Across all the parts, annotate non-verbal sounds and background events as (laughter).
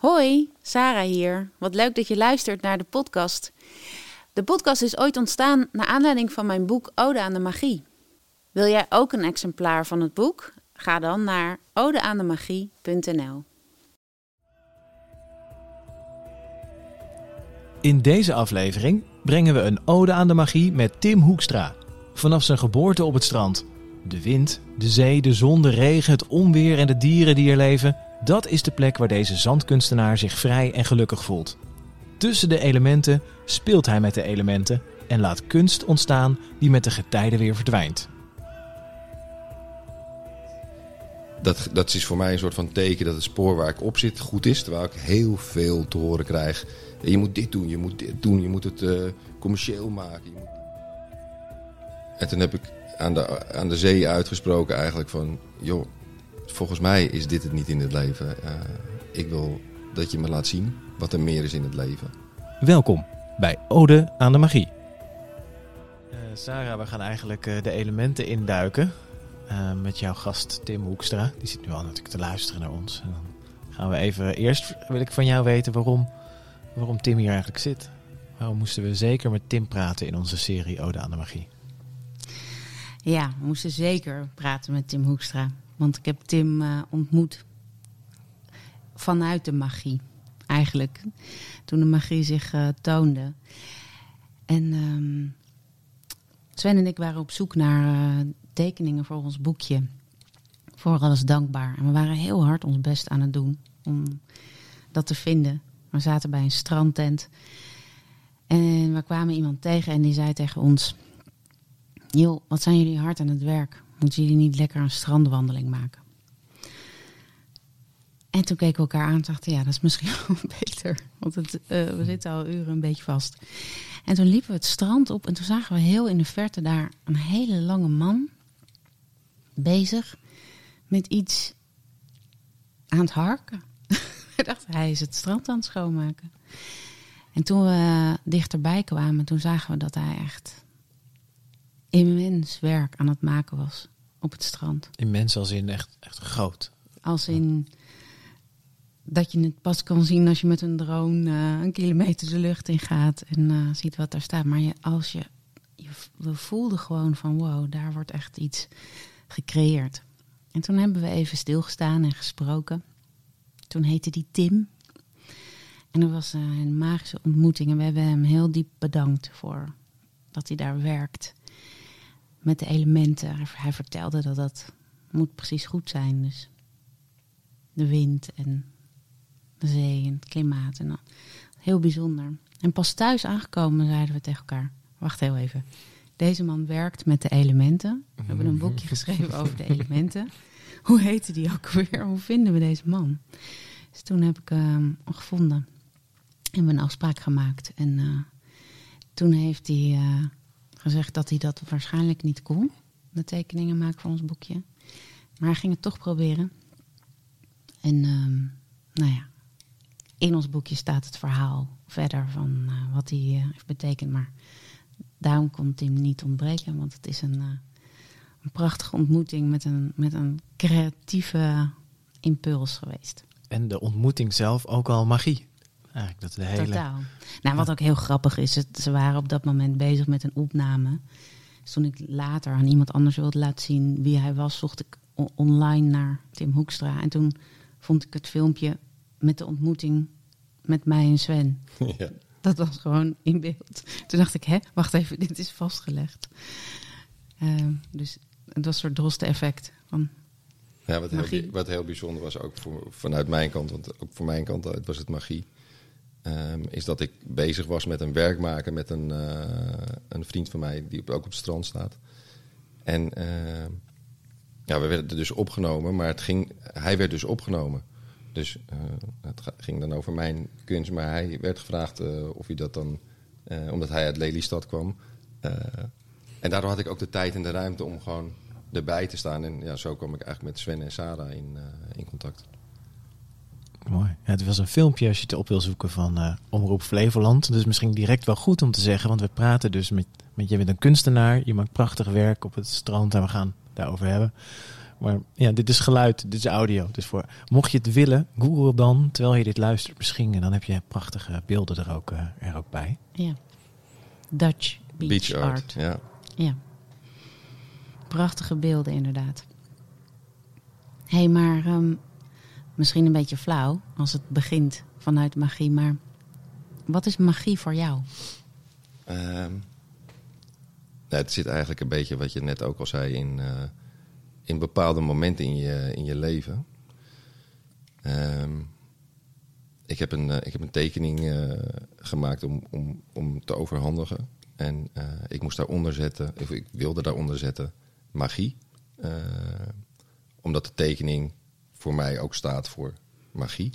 Hoi, Sarah hier. Wat leuk dat je luistert naar de podcast. De podcast is ooit ontstaan naar aanleiding van mijn boek Ode aan de Magie. Wil jij ook een exemplaar van het boek? Ga dan naar odeaandemagie.nl. In deze aflevering brengen we een ode aan de magie met Tim Hoekstra. Vanaf zijn geboorte op het strand. De wind, de zee, de zon, de regen, het onweer en de dieren die er leven. Dat is de plek waar deze zandkunstenaar zich vrij en gelukkig voelt. Tussen de elementen speelt hij met de elementen en laat kunst ontstaan die met de getijden weer verdwijnt. Dat, dat is voor mij een soort van teken dat het spoor waar ik op zit goed is. Terwijl ik heel veel te horen krijg. Je moet dit doen, je moet dit doen, je moet het uh, commercieel maken. En toen heb ik aan de, aan de zee uitgesproken eigenlijk van... joh, volgens mij is dit het niet in het leven. Uh, ik wil dat je me laat zien wat er meer is in het leven. Welkom bij Ode aan de Magie. Uh, Sarah, we gaan eigenlijk de elementen induiken. Uh, met jouw gast Tim Hoekstra. Die zit nu al natuurlijk te luisteren naar ons. En dan gaan we even. Eerst wil ik van jou weten waarom, waarom Tim hier eigenlijk zit. Waarom moesten we zeker met Tim praten in onze serie Ode aan de Magie? Ja, we moesten zeker praten met Tim Hoekstra. Want ik heb Tim uh, ontmoet vanuit de magie, eigenlijk. Toen de magie zich uh, toonde. En um, Sven en ik waren op zoek naar uh, tekeningen voor ons boekje. Voor alles dankbaar. En we waren heel hard ons best aan het doen om dat te vinden. We zaten bij een strandtent. En we kwamen iemand tegen en die zei tegen ons... Joh, wat zijn jullie hard aan het werk? Moeten jullie niet lekker een strandwandeling maken? En toen keken we elkaar aan en dachten, ja, dat is misschien (laughs) wel beter. Want het, uh, we zitten al uren een beetje vast. En toen liepen we het strand op en toen zagen we heel in de verte daar een hele lange man bezig met iets aan het harken. (laughs) ik dacht, hij is het strand aan het schoonmaken. En toen we dichterbij kwamen, toen zagen we dat hij echt immens werk aan het maken was op het strand. Immens als in echt, echt groot. Als in dat je het pas kan zien als je met een drone uh, een kilometer de lucht in gaat en uh, ziet wat daar staat. Maar je, als je, je, we voelden gewoon van wow, daar wordt echt iets gecreëerd. En toen hebben we even stilgestaan en gesproken. Toen heette die Tim. En dat was een magische ontmoeting. En we hebben hem heel diep bedankt voor dat hij daar werkt. Met de elementen. Hij vertelde dat dat moet precies goed zijn. Dus de wind en de zee en het klimaat. En heel bijzonder. En pas thuis aangekomen zeiden we tegen elkaar: Wacht heel even. Deze man werkt met de elementen. We hebben een boekje geschreven over de elementen. (laughs) Hoe heette die ook weer? Hoe vinden we deze man? Dus toen heb ik hem uh, gevonden. En we een afspraak gemaakt. En uh, toen heeft hij uh, gezegd dat hij dat waarschijnlijk niet kon. De tekeningen maken voor ons boekje. Maar hij ging het toch proberen. En nou ja, in ons boekje staat het verhaal verder van uh, wat hij uh, heeft betekend. Maar daarom kon Tim niet ontbreken, want het is een, uh, een prachtige ontmoeting met een, met een creatieve impuls geweest. En de ontmoeting zelf ook al magie. Eigenlijk dat de hele... Totaal. Nou, wat ook heel grappig is, het, ze waren op dat moment bezig met een opname. Dus toen ik later aan iemand anders wilde laten zien wie hij was, zocht ik online naar Tim Hoekstra. En toen vond ik het filmpje met de ontmoeting met mij en Sven. (laughs) Ja. Dat was gewoon in beeld. Toen dacht ik, hè, wacht even, dit is vastgelegd. Uh, dus het was een soort droste effect van ja, wat heel, wat heel bijzonder was, ook voor, vanuit mijn kant, want ook voor mijn kant uit was het magie. Um, is dat ik bezig was met een werk maken met een, uh, een vriend van mij die ook op het strand staat. En uh, ja, we werden dus opgenomen, maar het ging, hij werd dus opgenomen. Dus uh, het ging dan over mijn kunst. Maar hij werd gevraagd uh, of hij dat dan, omdat hij uit Lelystad kwam. en daardoor had ik ook de tijd en de ruimte om gewoon erbij te staan. En ja, zo kwam ik eigenlijk met Sven en Sarah in, in contact. Mooi. Ja, het was een filmpje als je het op wil zoeken van Omroep Flevoland. Dus misschien direct wel goed om te zeggen. Want we praten dus met, met je bent een kunstenaar. Je maakt prachtig werk op het strand en we gaan daarover hebben. Maar ja, dit is geluid, dit is audio. Dus voor, mocht je het willen, google dan terwijl je dit luistert misschien. En dan heb je prachtige beelden er ook, uh, er ook bij. Ja. Dutch Beach, Art. Ja. ja. Prachtige beelden inderdaad. Hé, hey, maar um, misschien een beetje flauw als het begint vanuit magie. Maar wat is magie voor jou? Um, nou, het zit eigenlijk een beetje wat je net ook al zei in, uh, in bepaalde momenten in je, in je leven. Um, ik, heb een, uh, ik heb een tekening uh, gemaakt om, om, om te overhandigen. En ik moest daaronder zetten, of ik wilde daaronder zetten, magie. omdat de tekening voor mij ook staat voor magie.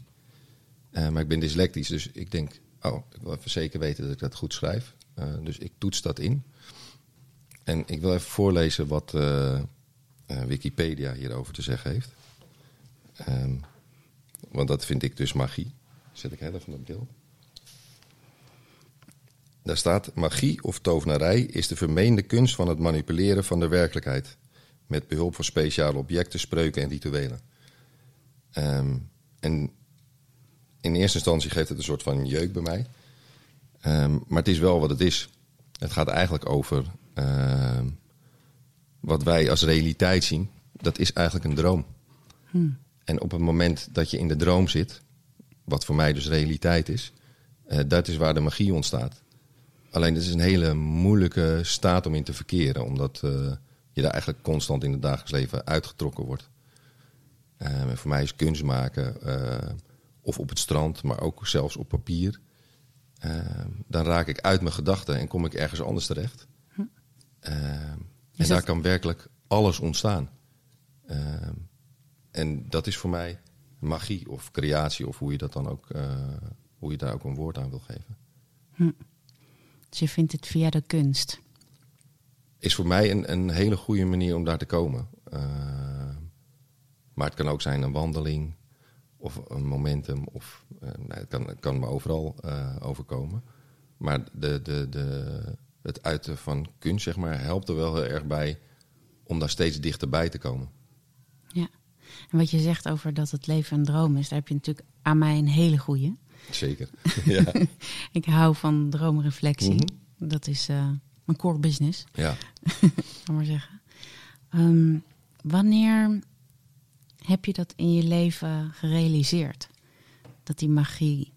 maar ik ben dyslectisch, dus ik denk, oh, ik wil even zeker weten dat ik dat goed schrijf. dus ik toets dat in. En ik wil even voorlezen wat uh, Wikipedia hierover te zeggen heeft. Um, want dat vind ik dus magie. Zet ik heel even op beeld. Daar staat: Magie of tovenarij is de vermeende kunst van het manipuleren van de werkelijkheid. Met behulp van speciale objecten, spreuken en rituelen. Um, en in eerste instantie geeft het een soort van jeuk bij mij. Um, maar het is wel wat het is. Het gaat eigenlijk over uh, wat wij als realiteit zien, dat is eigenlijk een droom. Hmm. En op het moment dat je in de droom zit, wat voor mij dus realiteit is, uh, dat is waar de magie ontstaat. Alleen het is een hele moeilijke staat om in te verkeren, omdat uh, je daar eigenlijk constant in het dagelijks leven uitgetrokken wordt. Ehm, voor mij is kunst maken, eh, of op het strand, maar ook zelfs op papier. Ehm, dan raak ik uit mijn gedachten en kom ik ergens anders terecht. Uh, en daar kan werkelijk alles ontstaan. En dat is voor mij magie of creatie, of hoe je dat dan ook, uh, hoe je daar ook een woord aan wil geven. Hm. Dus je vindt het via de kunst? Is voor mij een, een hele goede manier om daar te komen. Ehm, maar het kan ook zijn een wandeling of een momentum. Of, uh, nee, het, kan, het kan me overal uh, overkomen. Maar de, de, de, het uiten van kunst, zeg maar, helpt er wel heel erg bij om daar steeds dichterbij te komen. Ja, en wat je zegt over dat het leven een droom is, daar heb je natuurlijk aan mij een hele goede. Zeker. (laughs) ja. ik hou van droomreflectie. Mm -hmm. Dat is uh, mijn core business. Ja. (laughs) Kan maar zeggen. Um, wanneer heb je dat in je leven gerealiseerd? Dat die magie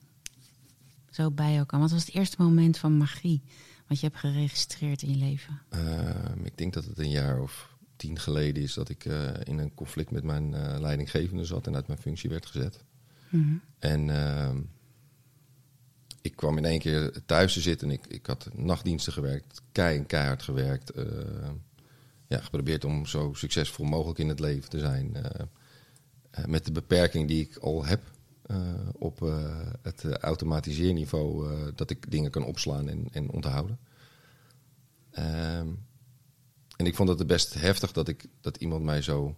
zo bij jou kan. Wat was het eerste moment van magie wat je hebt geregistreerd in je leven? Uh, ik denk dat het een jaar of tien geleden is dat ik uh, in een conflict met mijn uh, leidinggevende zat en uit mijn functie werd gezet. Mm -hmm. En ehm, ik kwam in één keer thuis te zitten. Ik, ik had nachtdiensten gewerkt, kei en keihard gewerkt. ja, geprobeerd om zo succesvol mogelijk in het leven te zijn. Met de beperking die ik al heb uh, op uh, het automatiseerniveau dat ik dingen kan opslaan en, en onthouden. Um, en ik vond het best heftig dat, ik, dat iemand mij zo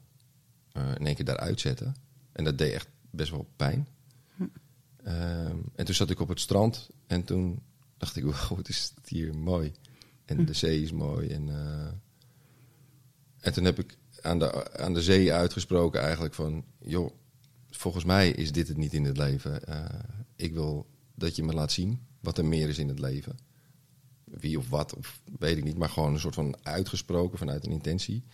in één keer daaruit zette. En dat deed echt best wel pijn. Hm. Um, en toen zat ik op het strand en toen dacht ik, (laughs) wow, het is hier mooi. En hm. de zee is mooi. En, en toen heb ik aan de, aan de zee uitgesproken eigenlijk van, joh, volgens mij is dit het niet in het leven. Uh, ik wil dat je me laat zien wat er meer is in het leven. Wie of wat, of weet ik niet, maar gewoon een soort van uitgesproken vanuit een intentie.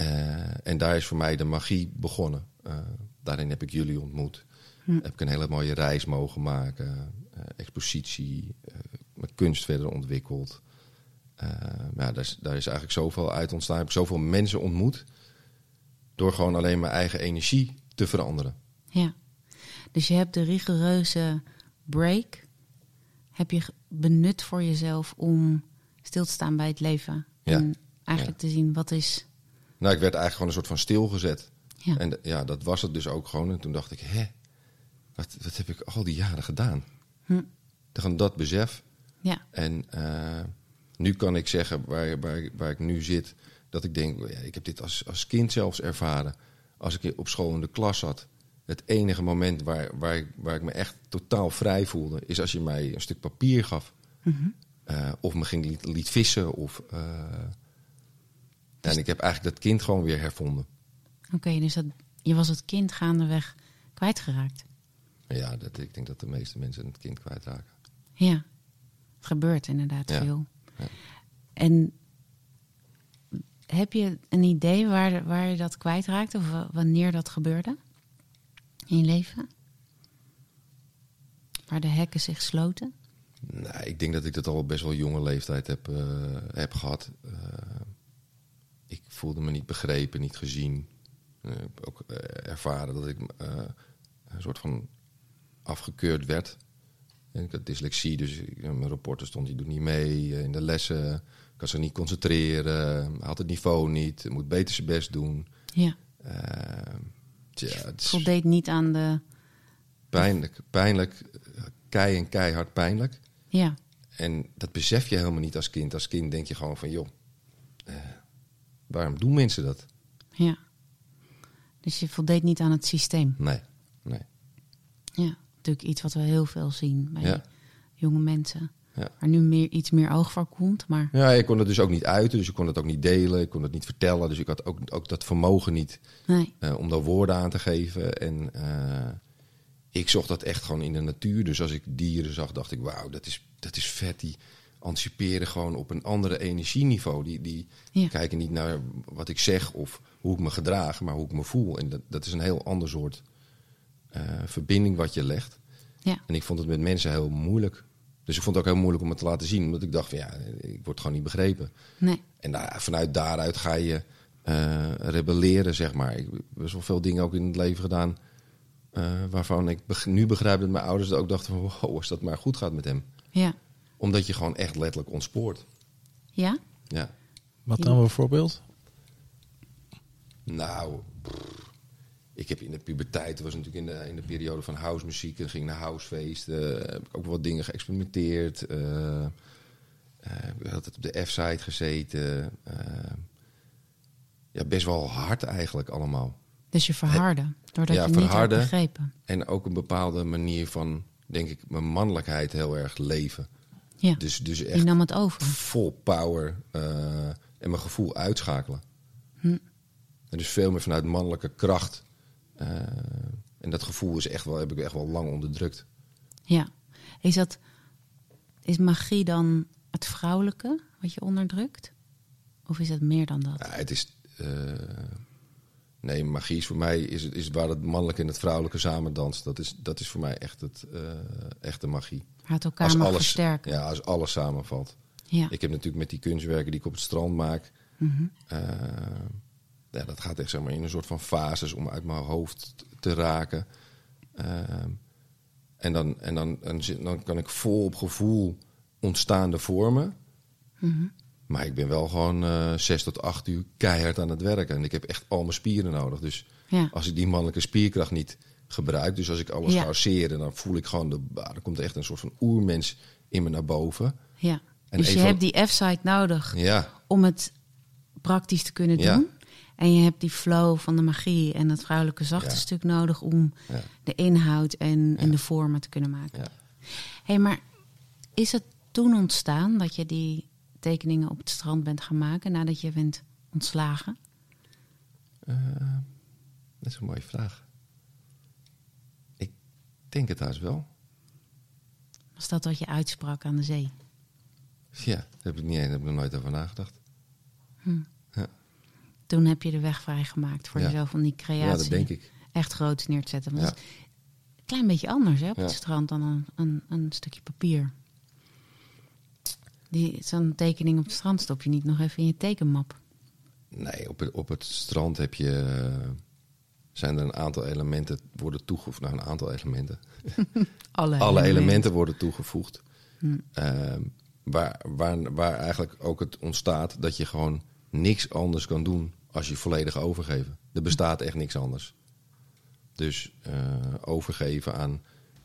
Uh, en daar is voor mij de magie begonnen. Uh, daarin heb ik jullie ontmoet. Hm. Heb ik een hele mooie reis mogen maken. expositie, mijn kunst verder ontwikkeld. Ja, daar is, daar is eigenlijk zoveel uit ontstaan. Ik heb zoveel mensen ontmoet. Door gewoon alleen mijn eigen energie te veranderen. Ja, dus je hebt de rigoureuze break heb je benut voor jezelf om stil te staan bij het leven. Ja. En eigenlijk te zien wat is. Nou, ik werd eigenlijk gewoon een soort van stilgezet. Ja. En ja, dat was het dus ook gewoon. En toen dacht ik, hè, wat, wat heb ik al die jaren gedaan? Hm. Dan dat besef. Ja. En uh, nu kan ik zeggen, waar, waar, waar ik nu zit, dat ik denk, ja, ik heb dit als, als kind zelfs ervaren als ik op school in de klas zat. Het enige moment waar, waar, ik, waar ik me echt totaal vrij voelde, is als je mij een stuk papier gaf. Mm -hmm. uh, of me ging liet, liet vissen. Of, uh, dus en ik heb eigenlijk dat kind gewoon weer hervonden. Oké, dus dat, je was het kind gaandeweg kwijtgeraakt. Ja, dat, ik denk dat de meeste mensen het kind kwijtraken. Ja, het gebeurt inderdaad Ja. veel. En heb je een idee waar, waar je dat kwijtraakte of wa- wanneer dat gebeurde in je leven? Waar de hekken zich sloten? Nou, ik denk dat ik dat al best wel jonge leeftijd heb, eh, heb gehad. Eh, ik voelde me niet begrepen, niet gezien. Heb ook ervaren dat ik een soort van afgekeurd werd. En ik had dyslexie, dus mijn rapporten stond die doet niet mee eh, in de lessen. Ik kan zich niet concentreren, had het niveau niet, moet beter zijn best doen. Ja, Eh, tja, het voldeed niet aan de... pijnlijk, pijnlijk, kei en keihard pijnlijk. Ja, En dat besef je helemaal niet als kind. Als kind denk je gewoon van, joh, eh, waarom doen mensen dat? ja. Dus je voldeed niet aan het systeem. Nee, nee. Ja, natuurlijk iets wat we heel veel zien bij Ja. jonge mensen. Ja. Waar nu meer, iets meer oog voor komt, maar Ja, ik kon het dus ook niet uiten, dus ik kon het ook niet delen, ik kon het niet vertellen. Dus ik had ook, ook dat vermogen niet nee. eh, om daar woorden aan te geven. En eh, ik zocht dat echt gewoon in de natuur. Dus als ik dieren zag, dacht ik, wauw, dat is, dat is vet. Die anticiperen gewoon op een andere energieniveau. Die, die Ja. kijken niet naar wat ik zeg of hoe ik me gedraag, maar hoe ik me voel. En dat, dat is een heel ander soort eh, verbinding wat je legt. Ja, En ik vond het met mensen heel moeilijk. Dus ik vond het ook heel moeilijk om het te laten zien. Omdat ik dacht van ja, ik word gewoon niet begrepen. nee. En daar, vanuit daaruit ga je eh, rebelleren, zeg maar. Ik heb best wel veel dingen ook in het leven gedaan... eh, waarvan ik beg- nu begrijp dat mijn ouders ook dachten van... wow, als dat maar goed gaat met hem. Ja. Omdat je gewoon echt letterlijk ontspoort. Ja? Ja. Wat dan bijvoorbeeld? Nou, pff, ik heb in de puberteit, was natuurlijk in de, in de periode van housemuziek... en ging naar housefeesten, heb ik ook wat dingen geëxperimenteerd... eh, eh, ik heb altijd op de F-site gezeten. eh, ja, best wel hard eigenlijk allemaal. Dus je verharden, doordat Ja, je niet begrepen. En ook een bepaalde manier van, denk ik, mijn mannelijkheid heel erg leven. Ja, Dus, dus je echt nam het over. vol power eh, en mijn gevoel uitschakelen. Hm. En dus veel meer vanuit mannelijke kracht. Eh, en dat gevoel is echt wel, heb ik echt wel lang onderdrukt. Ja. Is, dat, is magie dan het vrouwelijke wat je onderdrukt? Of is het meer dan dat? Ja, het is. eh, nee, magie is voor mij is, het- is waar het mannelijke en het vrouwelijke samen danst. Dat is, dat is voor mij echt het, eh, echte magie. Waar het elkaar mag alles, versterken. ja, als alles samenvalt. Ja. Ik heb natuurlijk met die kunstwerken die ik op het strand maak. Mhm. Ja, dat gaat echt zeg maar, in een soort van fases om uit mijn hoofd te raken. Ehm, en dan, en dan, en dan kan ik vol op gevoel ontstaande vormen. Mhm. Maar ik ben wel gewoon eh zes tot acht uur keihard aan het werken. En ik heb echt al mijn spieren nodig. Dus Ja. als ik die mannelijke spierkracht niet gebruik... dus als ik alles Ja. ga arceren... dan voel ik gewoon... De, ah, er komt echt een soort van oermens in me naar boven. ja. En dus je hebt die F-site nodig Ja, om het praktisch te kunnen Ja. doen. En je hebt die flow van de magie en het vrouwelijke zachte Ja. stuk nodig om ja, de inhoud en, en Ja. de vormen te kunnen maken. ja. Hé, maar is het toen ontstaan dat je die tekeningen op het strand bent gaan maken nadat je bent ontslagen? Eh, dat is een mooie vraag. Ik denk het haast wel. Was dat wat je uitsprak aan de zee? Ja, daar heb ik, niet, daar heb ik nog nooit over nagedacht. Toen heb je de weg vrijgemaakt voor jezelf om die creatie Ja, dat denk ik. echt groot neer te zetten. Want dat is een klein beetje anders hè, op het strand dan een, een, een stukje papier. Die- Zo'n tekening op het strand stop je niet nog even in je tekenmap. Nee, op het, op het strand heb je, eh, zijn er een aantal elementen worden toegevoegd. Nou, een aantal elementen. (laughs) Alle, Alle elementen worden toegevoegd. Hm. Ehm, waar, waar, waar eigenlijk ook het ontstaat dat je gewoon niks anders kan doen als je volledig overgeven. Er bestaat echt niks anders. Dus eh, overgeven aan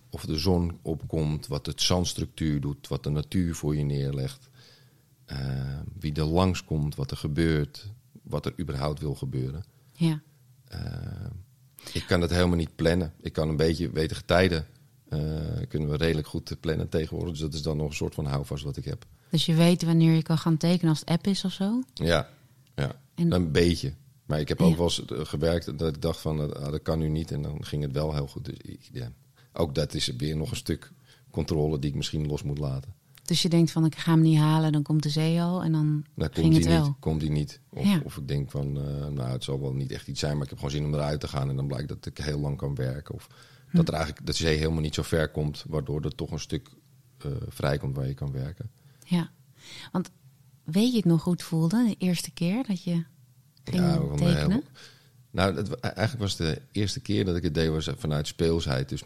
of de zon opkomt, wat het zandstructuur doet, wat de natuur voor je neerlegt. eh, wie er langskomt, wat er gebeurt, wat er überhaupt wil gebeuren. Ja, Eh, ik kan het helemaal niet plannen. Ik kan een beetje weten tijden. kunnen we redelijk goed plannen tegenwoordig. Dus dat is dan nog een soort van houvast wat ik heb. dus je weet wanneer je kan gaan tekenen als het app is of zo. Ja, ja. En- een beetje. Maar ik heb ook wel eens gewerkt dat ik dacht van, ah, dat kan nu niet. En dan ging het wel heel goed. Dus ja, ook dat is weer nog een stuk controle die ik misschien los moet laten. Dus je denkt van ik ga hem niet halen, dan komt de zee al en dan nou, ging het wel. Niet, komt hij niet. Of, of ik denk van, uh, nou het zal wel niet echt iets zijn, maar ik heb gewoon zin om eruit te gaan en dan blijkt dat ik heel lang kan werken. Of hm. dat er eigenlijk de zee helemaal niet zo ver komt, waardoor er toch een stuk uh, vrij komt waar je kan werken. Ja, want weet je het nog goed voelde de eerste keer dat je ging ja, tekenen? Heel, nou, het, eigenlijk was de eerste keer dat ik het deed was vanuit speelsheid. Dus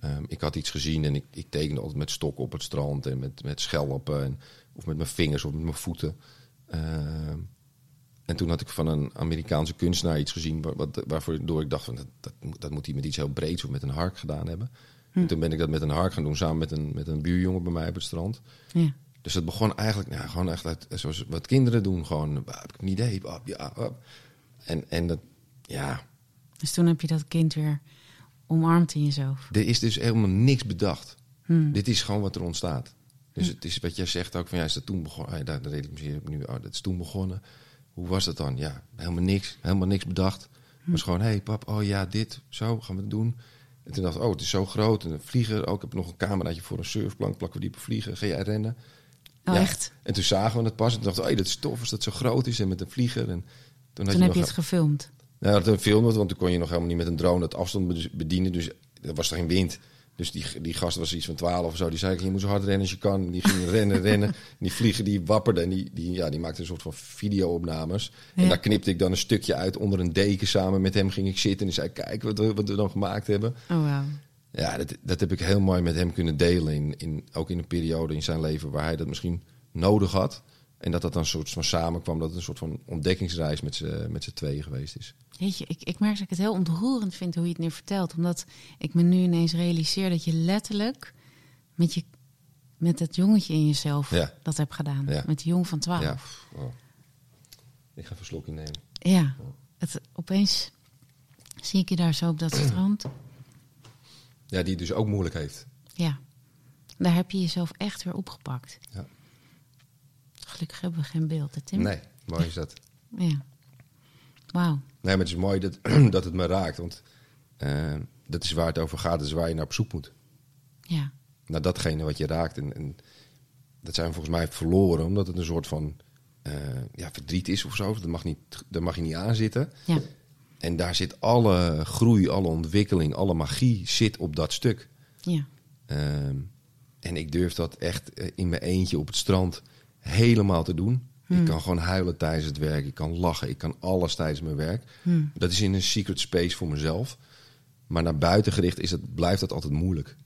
Ehm, ik had iets gezien en ik, ik tekende altijd met stokken op het strand en met, met schelpen. En, of met mijn vingers of met mijn voeten. Ehm, en toen had ik van een Amerikaanse kunstenaar iets gezien wat, waarvoor ik dacht van dat, dat, dat moet hij met iets heel breeds of met een hark gedaan hebben. Hm. En toen ben ik dat met een hark gaan doen samen met een, met een buurjongen bij mij op het strand. Ja. Dus het begon eigenlijk nou, gewoon echt uit, zoals wat kinderen doen. Gewoon, heb ik een idee. Ja, en, en dat, ja. Dus toen heb je dat kind weer omarmt in jezelf. Er is dus helemaal niks bedacht. Hmm. Dit is gewoon wat er ontstaat. Dus hmm. het is wat jij zegt ook van ja, is dat toen begonnen? Ja, daar, ik misschien nu. Oh, dat is toen begonnen. Hoe was dat dan? Ja, helemaal niks. Helemaal niks bedacht. Het was gewoon, hé hey, pap, oh ja, dit, zo gaan we het doen. En toen dacht ik, oh, het is zo groot. En een vlieger, ook. Ik heb nog een cameraatje voor een surfplank. Plakken we die op vliegen. Ga jij rennen? Oh, echt? En toen zagen we het pas. En toen dachten we, oh, dat is tof als dat zo groot is. En met een vlieger. En toen, had je heb je het gefilmd? Nou, dat filmde, want toen kon je nog helemaal niet met een drone het afstand bedienen. Dus er was er geen wind. Dus die, die gast was iets van 12 of zo. Die zei: Je moet zo hard rennen als je kan. die ging (laughs) rennen, rennen. En die vliegen die wapperden. En die, die, ja, die maakte een soort van video-opnames. En daar knipte ik dan een stukje uit onder een deken. Samen met hem ging ik zitten. En die zei: Kijk wat we, wat we dan gemaakt hebben. Oh, wow. Ja, dat, dat heb ik heel mooi met hem kunnen delen. In, in, ook in een periode in zijn leven waar hij dat misschien nodig had. En dat dat dan een soort van samenkwam, dat het een soort van ontdekkingsreis met z'n met tweeën geweest is. Weet je, ik, ik merk dat ik het heel ontroerend vind hoe je het nu vertelt. Omdat ik me nu ineens realiseer dat je letterlijk met, je, met het jongetje in jezelf dat hebt gedaan. Met die jong van 12. Ja. Oh. Ik ga een slokje nemen. Ja, het, opeens zie ik je daar zo op dat strand. Ja, die dus ook moeilijk heeft. Ja, daar heb je jezelf echt weer opgepakt. Ja. Gelukkig hebben we geen beeld, hè, Tim? Nee, mooi is dat. ja. Wauw. Nee, maar het is mooi dat, (clears throat) dat het me raakt. Want uh, dat is waar het over gaat. Dat is waar je naar op zoek moet. Ja. Naar datgene wat je raakt. En, en dat zijn we volgens mij verloren. Omdat het een soort van uh, ja, verdriet is of zo. Dat mag, niet, daar mag je niet aan zitten. Ja. En daar zit alle groei, alle ontwikkeling, alle magie zit op dat stuk. Ja. Uh, en ik durf dat echt eh, in mijn eentje op het strand helemaal te doen. Ik hmm. kan gewoon huilen tijdens het werk. Ik kan lachen. Ik kan alles tijdens mijn werk. Hmm. Dat is in een secret space voor mezelf. Maar naar buiten gericht is het, blijft dat altijd moeilijk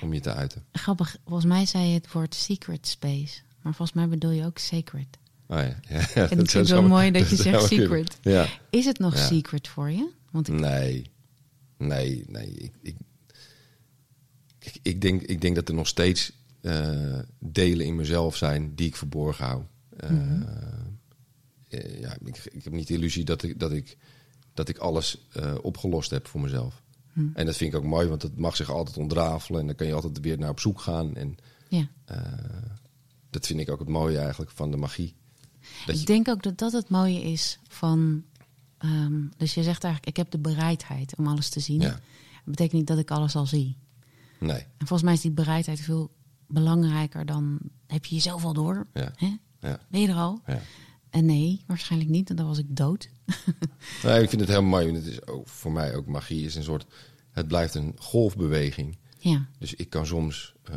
om je te uiten. Grappig. Volgens mij zei je het woord secret space. Maar volgens mij bedoel je ook sacred. Oh ja. (laughs) ja, en het is wel mooi dat (laughs) je zegt secret. Ja. Is het nog secret voor je? Want ik... Nee. Nee, nee. Ik, ik, ik, denk, ik denk dat er nog steeds uh, delen in mezelf zijn die ik verborgen hou. Mm ja, ik, ik, heb niet de illusie dat ik, dat ik, dat ik alles opgelost heb voor mezelf. Mhm. En dat vind ik ook mooi, want het mag zich altijd ontrafelen en dan kan je altijd weer naar op zoek gaan. En ja. dat vind ik ook het mooie eigenlijk van de magie. Dat ik denk ook dat dat het mooie is van. Um, dus je zegt eigenlijk, ik heb de bereidheid om alles te zien. Ja. Dat betekent niet dat ik alles al zie. Nee. En volgens mij is die bereidheid veel belangrijker dan heb je jezelf al door. Ja. Hè? Ja. Ben je er al? Ja. En nee, waarschijnlijk niet, en dan was ik dood. (laughs) nee, ik vind het heel mooi. Het is ook, voor mij ook magie is een soort. Het blijft een golfbeweging. Ja. Dus ik kan soms uh,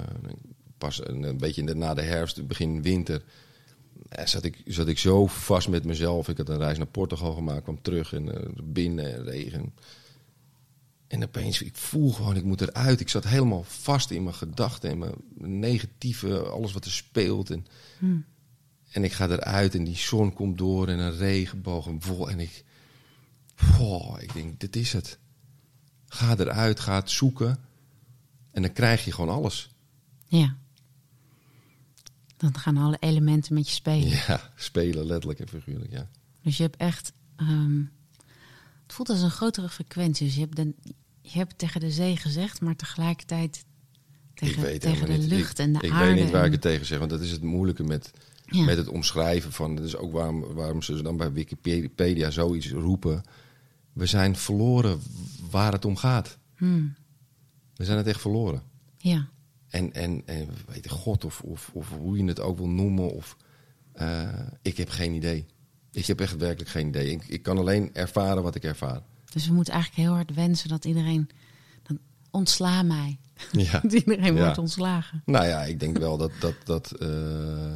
pas een, een beetje na de herfst, begin winter. Eh, zat, ik, zat ik zo vast met mezelf. Ik had een reis naar Portugal gemaakt, kwam terug en uh, binnen regen. En opeens, ik voel gewoon, ik moet eruit. Ik zat helemaal vast in mijn gedachten en mijn negatieve, alles wat er speelt. En, hmm. en ik ga eruit en die zon komt door en een regenboog en vol. En ik, oh, ik denk, dit is het. Ga eruit, ga het zoeken. En dan krijg je gewoon alles. Ja. Dan gaan alle elementen met je spelen. Ja, spelen letterlijk en figuurlijk, ja. Dus je hebt echt... Ehm, het voelt als een grotere frequentie. Dus je hebt, de, je hebt tegen de zee gezegd, maar tegelijkertijd tegen, tegen de lucht en de ik aarde. Ik weet niet waar ik het tegen zeg, want dat is het moeilijke met, Met het omschrijven van, dat is ook waarom, waarom ze dan bij Wikipedia zoiets roepen. We zijn verloren waar het om gaat. Hmm. We zijn het echt verloren. Ja. En, en, en weet God of, of, of hoe je het ook wil noemen. Of, uh, ik heb geen idee. Ik heb echt werkelijk geen idee. Ik, ik kan alleen ervaren wat ik ervaar. Dus we moeten eigenlijk heel hard wensen dat iedereen. Dan ontsla mij. Ja. (laughs) dat iedereen wordt ontslagen. Nou ja, ik denk wel dat, dat, dat uh, uh,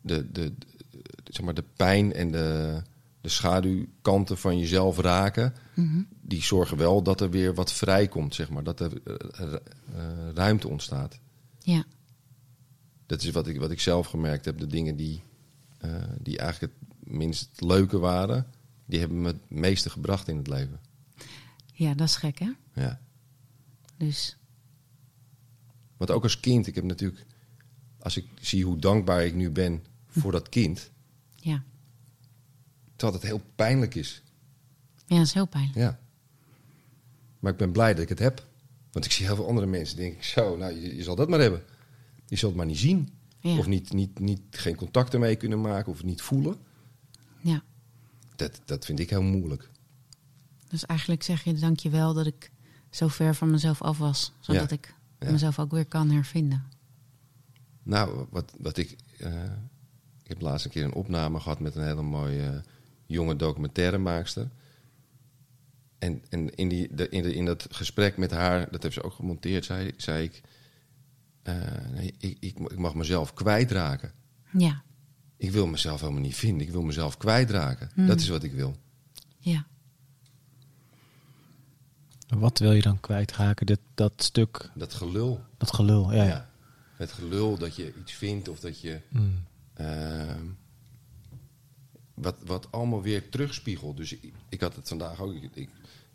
de, de, de, zeg maar de pijn en de, de schaduwkanten van jezelf raken. Mm Die zorgen wel dat er weer wat vrijkomt, zeg maar. Dat er ruimte ontstaat. Ja. Dat is wat ik, wat ik zelf gemerkt heb. De dingen die, die eigenlijk het minst leuke waren, die hebben me het meeste gebracht in het leven. Ja, dat is gek, hè? Ja. Dus. Want ook als kind, ik heb natuurlijk, als ik zie hoe dankbaar ik nu ben voor dat kind. Ja. Terwijl het heel pijnlijk is. Ja, dat is heel pijnlijk. Ja. Maar ik ben blij dat ik het heb. Want ik zie heel veel andere mensen, denk ik, zo, nou, je, je zal dat maar hebben. Je zult het maar niet zien. Ja. Of niet, niet, niet, geen contact ermee kunnen maken of niet voelen. Ja. Dat, dat vind ik heel moeilijk. Dus eigenlijk zeg je dankjewel dat ik zo ver van mezelf af was. Zodat Ja. ik Ja. mezelf ook weer kan hervinden. Nou, wat, wat ik. eh, ik heb laatst een keer een opname gehad met een hele mooie jonge documentairemaakster. En, en in, die, de, in, de, in dat gesprek met haar, dat heeft ze ook gemonteerd, zei, zei ik, eh, nee, ik, ik. Ik mag mezelf kwijtraken. Ja. Ik wil mezelf helemaal niet vinden. Ik wil mezelf kwijtraken. Dat is wat ik wil. Ja. Wat wil je dan kwijtraken? Dat, dat stuk, Dat gelul. dat gelul. Ja, ja. Het gelul dat je iets vindt of dat je. Mm. Ehm, wat, wat allemaal weer terugspiegelt. Dus ik, ik had het vandaag ook. Ik,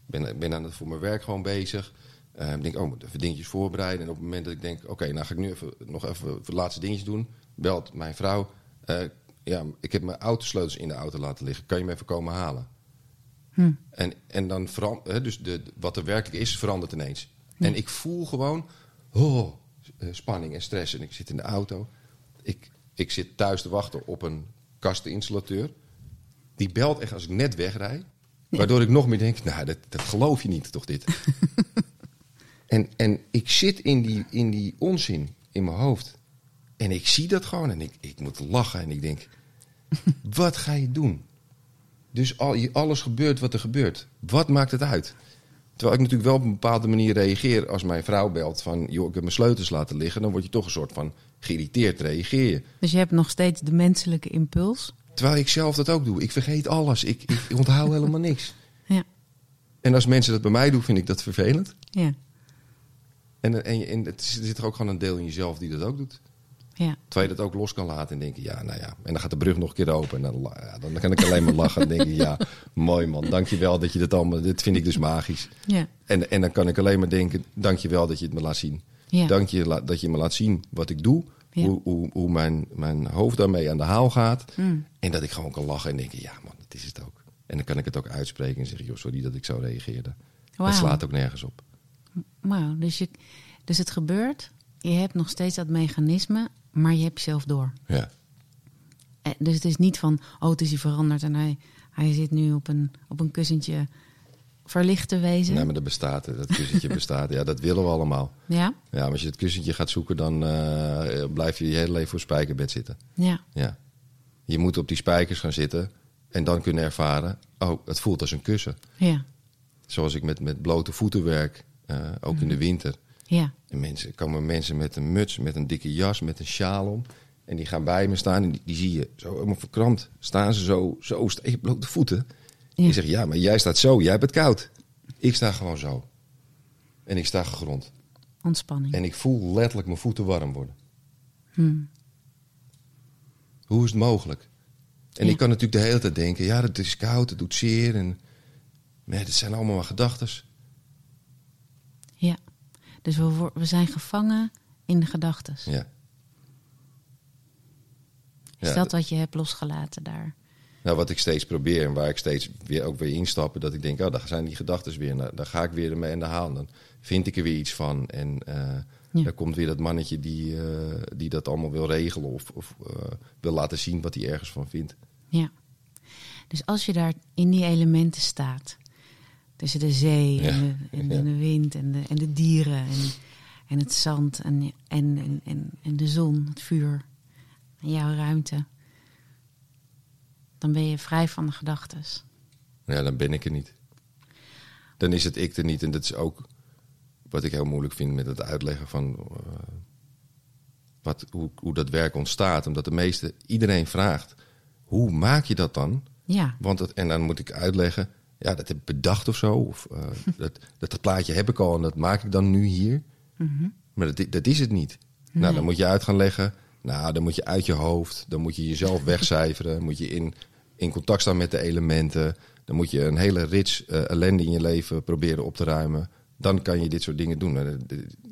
ben, ben aan het voor mijn werk gewoon bezig. Ehm, ik denk, oh, ik moet even dingetjes voorbereiden. En op het moment dat ik denk, oké, nou ga ik nu even, nog even de laatste dingetjes doen. Belt mijn vrouw. eh, ja, ik heb mijn autosleutels in de auto laten liggen. Kan je me even komen halen? Hm. En, en dan verandert, dus de, wat er werkelijk is, verandert ineens. En ik voel gewoon oh, eh, spanning en stress. En ik zit in de auto. Ik, ik zit thuis te wachten op een kasteninstallateur. Die belt echt als ik net wegrij. Waardoor ik nog meer denk, nou, dat, dat geloof je niet, toch dit? (laughs) en, en ik zit in die, in die onzin in mijn hoofd. En ik zie dat gewoon en ik, ik moet lachen. En ik denk, (laughs) wat ga je doen? Dus al, alles gebeurt wat er gebeurt. Wat maakt het uit? Terwijl ik natuurlijk wel op een bepaalde manier reageer als mijn vrouw belt van... joh, ik heb mijn sleutels laten liggen. Dan word je toch een soort van geïrriteerd, reageer je. Dus je hebt nog steeds de menselijke impuls. Terwijl ik zelf dat ook doe. Ik vergeet alles. Ik, ik (laughs) onthoud helemaal niks. Ja. En als mensen dat bij mij doen, vind ik dat vervelend. Ja. En, en, en het er zit er ook gewoon een deel in jezelf die dat ook doet. Ja. Terwijl je dat ook los kan laten en denken, ja, nou ja. En dan gaat de brug nog een keer open. En dan, ja, dan kan ik alleen maar lachen en (laughs) denken, ja, mooi man. Dankjewel dat je dit allemaal, dit vind ik dus magisch. Ja. En, en dan kan ik alleen maar denken, dankjewel dat je het me laat zien. Ja. Dank je dat je me laat zien wat ik doe. Ja. Hoe, hoe, hoe mijn, mijn hoofd daarmee aan de haal gaat. Mm. En dat ik gewoon kan lachen en denken, ja man, dat is het ook. En dan kan ik het ook uitspreken en zeggen, joh, sorry dat ik zo reageerde. Wauw. Dat slaat ook nergens op. Wauw. Dus, je, dus het gebeurt. Je hebt nog steeds dat mechanisme, maar je hebt jezelf door. Ja, Eh, Dus het is niet van, oh, het is hij veranderd en hij, hij zit nu op een, op een kussentje verlicht te wezen. nee, maar dat bestaat, dat kussentje (laughs) bestaat. Ja, dat willen we allemaal. Ja? Ja, maar als je het kussentje gaat zoeken, dan eh, blijf je je hele leven voor spijkerbed zitten. Ja. Ja. Je moet op die spijkers gaan zitten en dan kunnen ervaren, oh, het voelt als een kussen. Ja. Zoals ik met, met blote voeten werk, eh, ook in de winter. Ja. En mensen, komen mensen met een muts, met een dikke jas, met een sjaal om. En die gaan bij me staan en die, die zie je zo helemaal verkrampt. Staan ze zo, zo blote voeten. Ja. Je zegt, ja, maar jij staat zo, jij hebt het koud. Ik sta gewoon zo. En ik sta gegrond. Ontspanning. En ik voel letterlijk mijn voeten warm worden. Hmm. Hoe is het mogelijk? En Ja. ik kan natuurlijk de hele tijd denken, ja, het is koud, het doet zeer. En... Maar dat zijn allemaal maar gedachten. Ja. Dus we, we zijn gevangen in de gedachten. Ja. Is Ja, dat wat je hebt losgelaten daar? Nou, wat ik steeds probeer en waar ik steeds weer ook weer instappen, dat ik denk, oh, daar zijn die gedachten weer. Nou, daar ga ik weer mee aan de haal. Dan vind ik er weer iets van. En uh, ja. dan komt weer dat mannetje die, uh, die dat allemaal wil regelen of, of uh, wil laten zien wat hij ergens van vindt. Ja. Dus als je daar in die elementen staat, tussen de zee en, de, en, ja. de, wind en de, en de dieren en, en het zand en, en, en, en, en de zon, het vuur en jouw ruimte, dan ben je vrij van de gedachten. Ja, dan ben ik er niet. Dan is het ik er niet. En dat is ook wat ik heel moeilijk vind met het uitleggen van uh, wat, hoe, hoe dat werk ontstaat. Omdat de meeste, iedereen vraagt, hoe maak je dat dan? Ja. Want het, en dan moet ik uitleggen, ja, dat heb ik bedacht of zo. Of (laughs) uh, dat, dat plaatje heb ik al en dat maak ik dan nu hier. Mm -hmm. Maar dat, dat is het niet. Nee. Nou, dan moet je uit gaan leggen. Nou, dan moet je uit je hoofd. Dan moet je jezelf (laughs) wegcijferen. moet je in, in contact staan met de elementen. Dan moet je een hele rits uh, ellende in je leven proberen op te ruimen. Dan kan je dit soort dingen doen. Er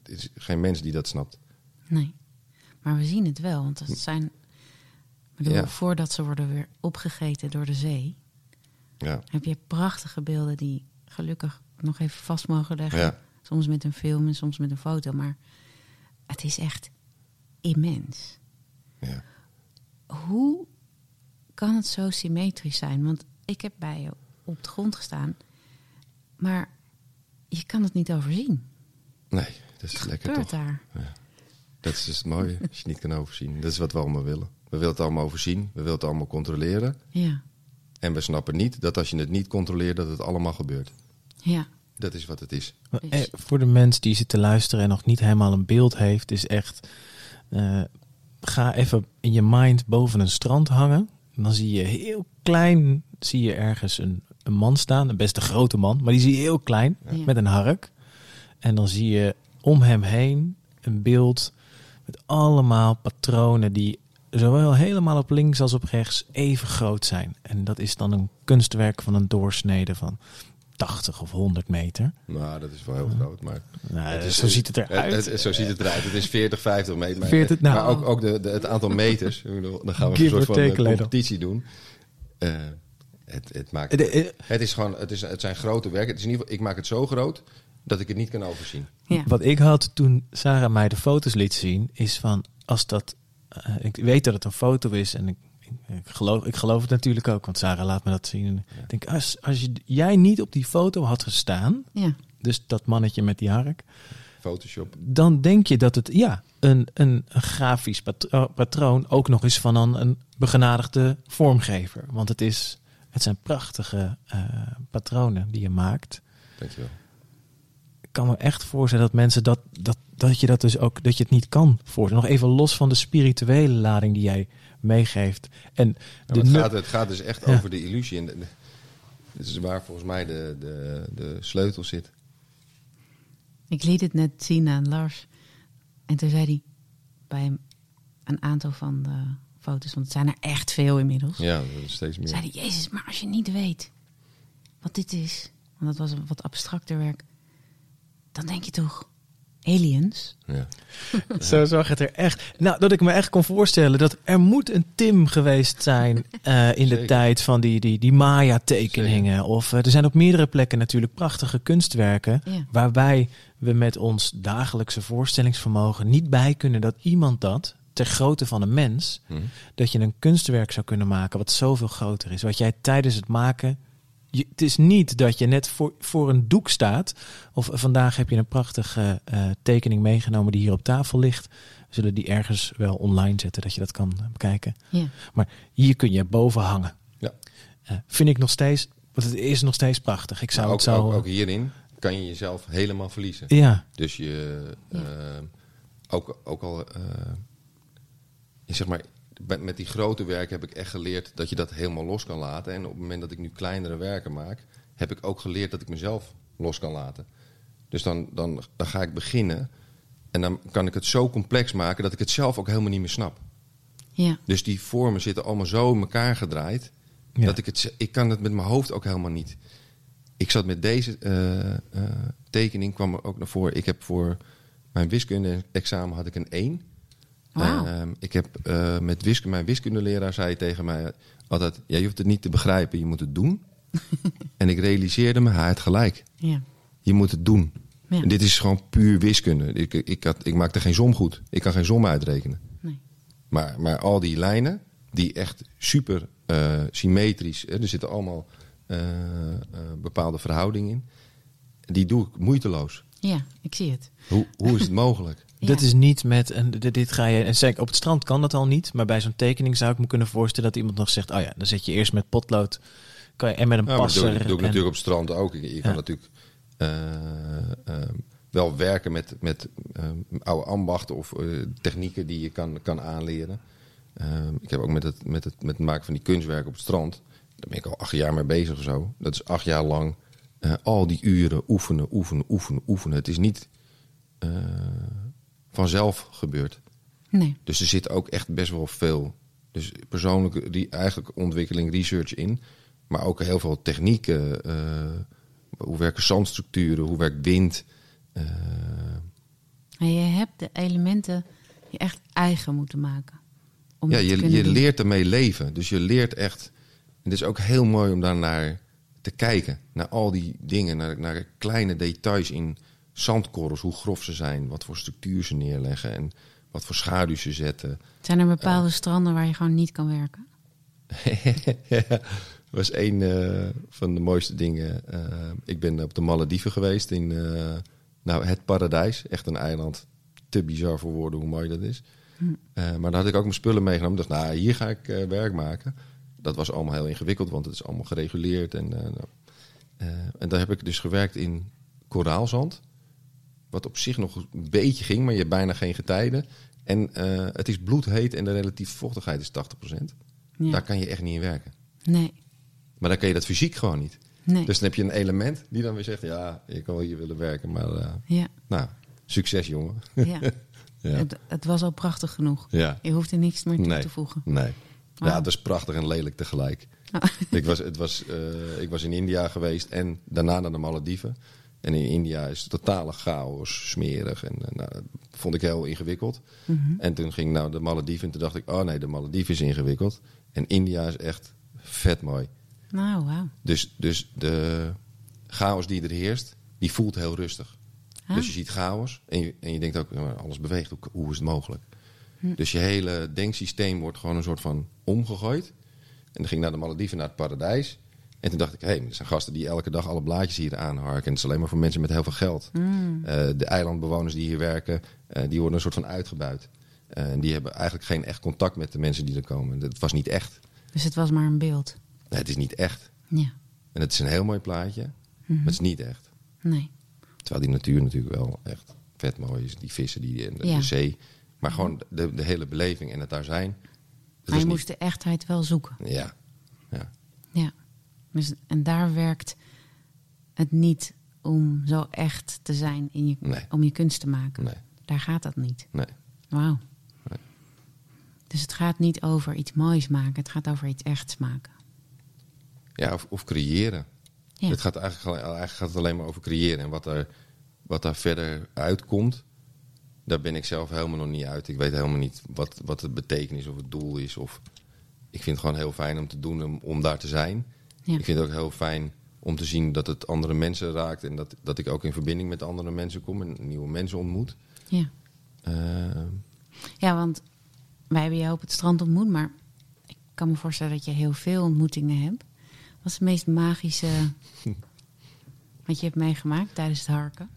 is geen mens die dat snapt. Nee, maar we zien het wel. Want het zijn, bedoel, ja. voordat ze worden weer opgegeten door de zee... Ja. heb je prachtige beelden die gelukkig nog even vast mogen leggen. Ja. Soms met een film en soms met een foto. Maar het is echt immens. Ja. Hoe kan het zo symmetrisch zijn? Want ik heb bij je op de grond gestaan, maar je kan het niet overzien. Nee, dat is Wat lekker gebeurt toch? daar? Ja. Dat is dus het mooie, als je niet kan overzien. Dat is wat we allemaal willen. We willen het allemaal overzien, we willen het allemaal controleren. Ja, En we snappen niet dat als je het niet controleert, dat het allemaal gebeurt. ja, Dat is wat het is. Dus- eh, voor de mens die zit te luisteren en nog niet helemaal een beeld heeft, is echt. eh, ga even in je mind boven een strand hangen. En dan zie je heel klein, zie je ergens een, een man staan, een best een grote man, maar die zie je heel klein Ja. met een hark. En dan zie je om hem heen een beeld met allemaal patronen die zowel helemaal op links als op rechts even groot zijn. En dat is dan een kunstwerk van een doorsnede van 80 of 100 meter. Nou, dat is wel heel groot, maar... Nou, Het is- zo ziet het eruit. Het, het- zo ziet het eruit. Het is 40, 50 meter. Maar, 40, nou. maar ook, ook de, de, het aantal meters. Dan gaan we een soort or van take, eh, competitie doen. Eh, het, het, maakt, Eh, eh, het, is gewoon, het, is, het zijn grote werken. Het is in ieder geval, ik maak het zo groot dat ik het niet kan overzien. ja. Wat ik had toen Sarah mij de foto's liet zien, is van als dat. eh, ik weet dat het een foto is en ik, ik, ik geloof, ik geloof het natuurlijk ook, want Sarah laat me dat zien. Ik denk, als, als je, jij niet op die foto had gestaan, ja. dus dat mannetje met die hark, Photoshop. dan denk je dat het ja, een, een, een grafisch patro- patroon ook nog is van een, een begenadigde vormgever. Want het, is, het zijn prachtige eh, patronen die je maakt. Dankjewel. Ik kan me echt voorstellen dat mensen dat, dat, dat je dat dus ook, dat je het niet kan voorstellen. Nog even los van de spirituele lading die jij meegeeft. En Ja, de maar het, gaat, het gaat dus echt Ja. over de illusie. En de, de- dit is waar volgens mij de, de, de sleutel zit. Ik liet het net zien aan Lars. En toen zei hij bij hem een aantal van de foto's, want het zijn er echt veel inmiddels. Ja, dat is steeds meer. Zei hij, Jezus, maar als je niet weet wat dit is, want dat was een wat abstracter werk, dan denk je toch aliens? Ja. (laughs) Zo zag het er echt. Nou, dat ik me echt kon voorstellen dat er moet een Tim geweest zijn (laughs) eh, in de tijd van die, die, die Maya-tekeningen. Of eh, er zijn op meerdere plekken natuurlijk prachtige kunstwerken. Ja. Waarbij we met ons dagelijkse voorstellingsvermogen niet bij kunnen dat iemand dat, ter grootte van een mens, Hm. dat je een kunstwerk zou kunnen maken wat zoveel groter is. Wat jij tijdens het maken. Je, het is niet dat je net voor, voor een doek staat. Of eh, vandaag heb je een prachtige eh, tekening meegenomen die hier op tafel ligt. We zullen die ergens wel online zetten, dat je dat kan eh, bekijken. Ja, Maar hier kun je boven hangen. Ja. Eh, vind ik nog steeds, want het is nog steeds prachtig. Ik zou Maar ook, het zo. ook, ook hierin kan je jezelf helemaal verliezen. ja, Dus je, Ja. ook, ook al, eh, je zeg maar, met, met die grote werken heb ik echt geleerd dat je dat helemaal los kan laten. En op het moment dat ik nu kleinere werken maak, heb ik ook geleerd dat ik mezelf los kan laten. Dus dan, dan, dan ga ik beginnen en dan kan ik het zo complex maken dat ik het zelf ook helemaal niet meer snap. ja, Dus die vormen zitten allemaal zo in elkaar gedraaid. Ja. Dat ik het, ik kan het met mijn hoofd ook helemaal niet. Ik zat met deze eh, eh, tekening, kwam er ook naar voren. Ik heb voor mijn wiskunde-examen had ik een 1. Ehm, ik heb eh, met wiskunde, mijn wiskundeleraar zei tegen mij altijd: ja, je hoeft het niet te begrijpen, je moet het doen. (laughs) en ik realiseerde me, hij had gelijk. Ja. Je moet het doen. Ja. En dit is gewoon puur wiskunde. Ik, ik, had, ik maakte geen som goed. Ik kan geen som uitrekenen. Nee. Maar, maar al die lijnen, die echt super eh, symmetrisch, hè, er zitten allemaal eh, bepaalde verhoudingen in, die doe ik moeiteloos. Ja, ik zie het. Hoe, hoe is het mogelijk? (laughs) Ja. Dit is niet met, en dit dit ga je, en zeker op het strand kan dat al niet, maar bij zo'n tekening zou ik me kunnen voorstellen dat iemand nog zegt, oh ja, dan zet je eerst met potlood kan je, en met een Ja, maar dat passer. doe, ik- doe ik en- natuurlijk op het strand ook. Je, je kan natuurlijk eh, eh, wel werken met, met eh, oude ambachten of eh, technieken die je kan, kan aanleren. Eh, ik heb ook met het, met, het, met het maken van die kunstwerken op het strand, daar ben ik al acht jaar mee bezig of zo. Dat is acht jaar lang eh, al die uren oefenen, oefenen, oefenen, oefenen. Het is niet eh, vanzelf gebeurd. Nee. Dus er zit ook echt best wel veel dus persoonlijke re- eigenlijk ontwikkeling, research in. Maar ook heel veel technieken. eh, hoe werken zandstructuren? Hoe werkt wind? eh, En je hebt de elementen je echt eigen moeten maken. Om ja, je, je leert ermee leven. Dus je leert echt. En het is ook heel mooi om daar naar te kijken. Naar al die dingen. Naar, naar kleine details in zandkorrels. Hoe grof ze zijn. Wat voor structuur ze neerleggen. En wat voor schaduw ze zetten. Zijn er bepaalde stranden waar je gewoon niet kan werken? (laughs) Dat was een eh, van de mooiste dingen. Eh, ik ben op de Malediven geweest in eh, nou, het paradijs. Echt een eiland. Te bizar voor woorden hoe mooi dat is. Eh, maar dan had ik ook mijn spullen meegenomen. Ik dacht, nou, hier ga ik eh, werk maken. Dat was allemaal heel ingewikkeld, want het is allemaal gereguleerd. En, eh, nou, eh, en daar heb ik dus gewerkt in koraalzand. Wat op zich nog een beetje ging, maar je hebt bijna geen getijden. En eh, het is bloedheet en de relatieve vochtigheid is 80%. Ja. Daar kan je echt niet in werken. Nee. Maar dan kan je dat fysiek gewoon niet. Nee. Dus dan heb je een element die dan weer zegt: Ja, je kan wel hier willen werken, maar eh, Ja. nou, succes jongen. (laughs) ja. Ja. Het, het was al prachtig genoeg. Ja. Je hoeft er niks meer toe Nee. te voegen. Nee. Ja, Wauw. het is prachtig en lelijk tegelijk. Oh. ik, was, het was, eh, ik was in India geweest en daarna naar de Malediven. En in India is het totale chaos, smerig. En eh, nou, dat vond ik heel ingewikkeld. Mhm. En toen ging ik naar de Malediven en toen dacht ik... oh nee, de Malediven is ingewikkeld. En India is echt vet mooi. Nou, wauw. Dus, dus de chaos die er heerst, die voelt heel rustig. Ah. Dus je ziet chaos en je, en je denkt ook, alles beweegt, hoe, hoe is het mogelijk? Dus je hele denksysteem wordt gewoon een soort van omgegooid. En dan ging naar de Malediven, naar het paradijs. En toen dacht ik, hé, hey, er zijn gasten die elke dag alle blaadjes hier aanharken. En het is alleen maar voor mensen met heel veel geld. Eh, de eilandbewoners die hier werken, eh, die worden een soort van uitgebuit. Eh, en die hebben eigenlijk geen echt contact met de mensen die er komen. Het was niet echt. Dus het was maar een beeld. Nee, het is niet echt. Ja. En het is een heel mooi plaatje, maar het is niet echt. Nee. Terwijl die natuur natuurlijk wel echt vet mooi is. Die vissen die, en de, Ja. de zee. Maar gewoon de, de hele beleving en het daar zijn. Maar je niet- moest de echtheid wel zoeken. Ja, ja. Ja. Dus, en daar werkt het niet om zo echt te zijn in je, Nee. om je kunst te maken. Nee, Daar gaat dat niet. nee. Wauw. Nee. Dus het gaat niet over iets moois maken. Het gaat over iets echts maken. Ja, of, of creëren. Ja. Het gaat eigenlijk, eigenlijk gaat het alleen maar over creëren. En wat, er, wat daar verder uitkomt, daar ben ik zelf helemaal nog niet uit. Ik weet helemaal niet wat, wat het betekenis of het doel is. Of, ik vind het gewoon heel fijn om te doen, om, om daar te zijn. Ja. Ik vind het ook heel fijn om te zien dat het andere mensen raakt. En dat, dat ik ook in verbinding met andere mensen kom en nieuwe mensen ontmoet. Ja. Eh, ja, want wij hebben jou op het strand ontmoet, maar ik kan me voorstellen dat je heel veel ontmoetingen hebt. Wat is het meest magische (laughs) wat je hebt meegemaakt tijdens het harken?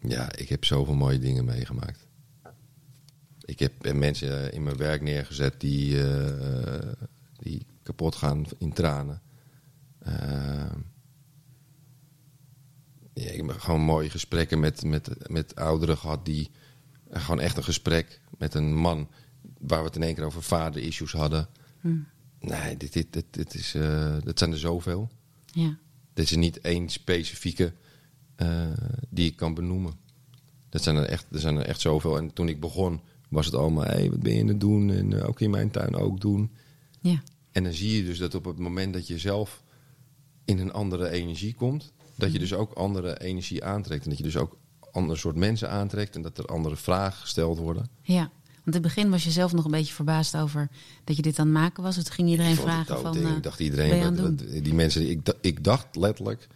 Ja, ik heb zoveel mooie dingen meegemaakt. Ik heb mensen in mijn werk neergezet die, eh, die kapot gaan in tranen. Eh, ja, ik heb gewoon mooie gesprekken met, met, met ouderen gehad die eh, gewoon echt een gesprek met een man waar we het in één keer over vader-issues hadden. Nee, dit, dit, dit, dit, is, eh, dat zijn er zoveel. Ja. Dit is niet één specifieke eh, die ik kan benoemen. Dat zijn er, echt, er zijn er echt zoveel. En toen ik begon, was het allemaal... hé, hey, wat ben je aan het doen? En ook in mijn tuin ook doen. Ja. En dan zie je dus dat op het moment dat je zelf in een andere energie komt... dat je dus ook andere energie aantrekt. En dat je dus ook ander soort mensen aantrekt en dat er andere vragen gesteld worden. Ja, want in het begin was je zelf nog een beetje verbaasd over dat je dit aan het maken was. Het ging iedereen vragen van. Uh, ik dacht iedereen, wat, wat, die mensen, ik, ik dacht letterlijk,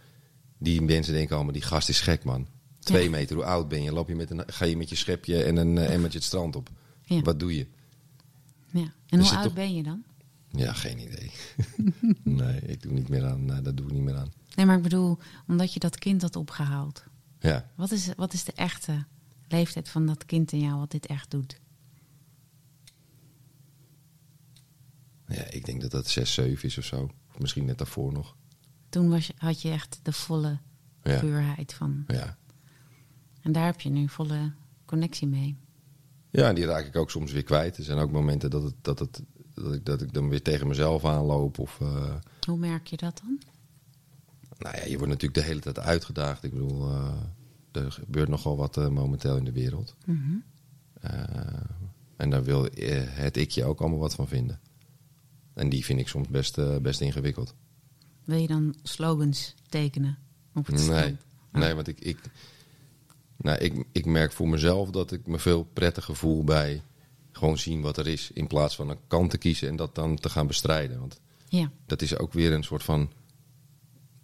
die mensen denken allemaal, die gast is gek man. Twee ja. meter, hoe oud ben je? Loop je met een, ga je met je schepje en een uh, emmertje het strand op? Ja. Wat doe je? Ja. En dus hoe oud toch... ben je dan? Ja, geen idee. (laughs) nee, ik doe niet meer aan. Nee, dat doe ik niet meer aan. Nee, maar ik bedoel, omdat je dat kind had opgehaald. Ja. Wat is, wat is de echte leeftijd van dat kind in jou wat dit echt doet? Ja, ik denk dat dat 6, 7 is of zo. Of misschien net daarvoor nog. Toen was je, had je echt de volle ja. puurheid van. Ja. En daar heb je nu volle connectie mee. Ja, en die raak ik ook soms weer kwijt. Er zijn ook momenten dat, het, dat, het, dat, ik, dat ik dan weer tegen mezelf aanloop. Of, uh... Hoe merk je dat dan? Nou ja, je wordt natuurlijk de hele tijd uitgedaagd. Ik bedoel, uh, er gebeurt nogal wat uh, momenteel in de wereld. Mm -hmm. en daar wil het ikje ook allemaal wat van vinden. En die vind ik soms best, best ingewikkeld. Wil je dan slogans tekenen op het Nee, oh. nee want ik, ik, nou, ik, ik merk voor mezelf dat ik me veel prettiger voel bij gewoon zien wat er is. In plaats van een kant te kiezen en dat dan te gaan bestrijden. Want ja. dat is ook weer een soort van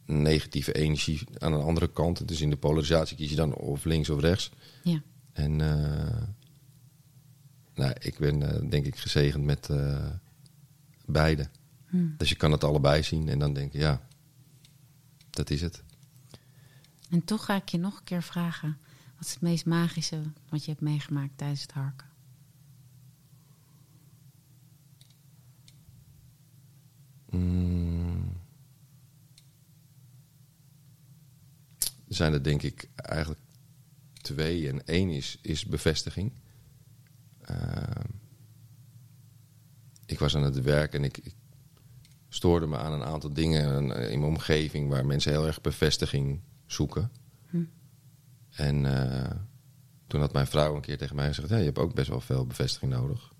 negatieve energie aan een andere kant. Dus in de polarisatie kies je dan of links of rechts. Ja. En uh, nou, ik ben uh, denk ik gezegend met uh, beide. Hmm. Dus je kan het allebei zien en dan denk je, ja, dat is het. En toch ga ik je nog een keer vragen. Wat is het meest magische wat je hebt meegemaakt tijdens het harken? Mm. Er zijn er denk ik eigenlijk twee. En één is, is bevestiging. Uh, ik was aan het werk en ik, ik, stoorde me aan een aantal dingen in mijn omgeving waar mensen heel erg bevestiging zoeken. Hm. En uh, toen had mijn vrouw een keer tegen mij gezegd: ja, Je hebt ook best wel veel bevestiging nodig.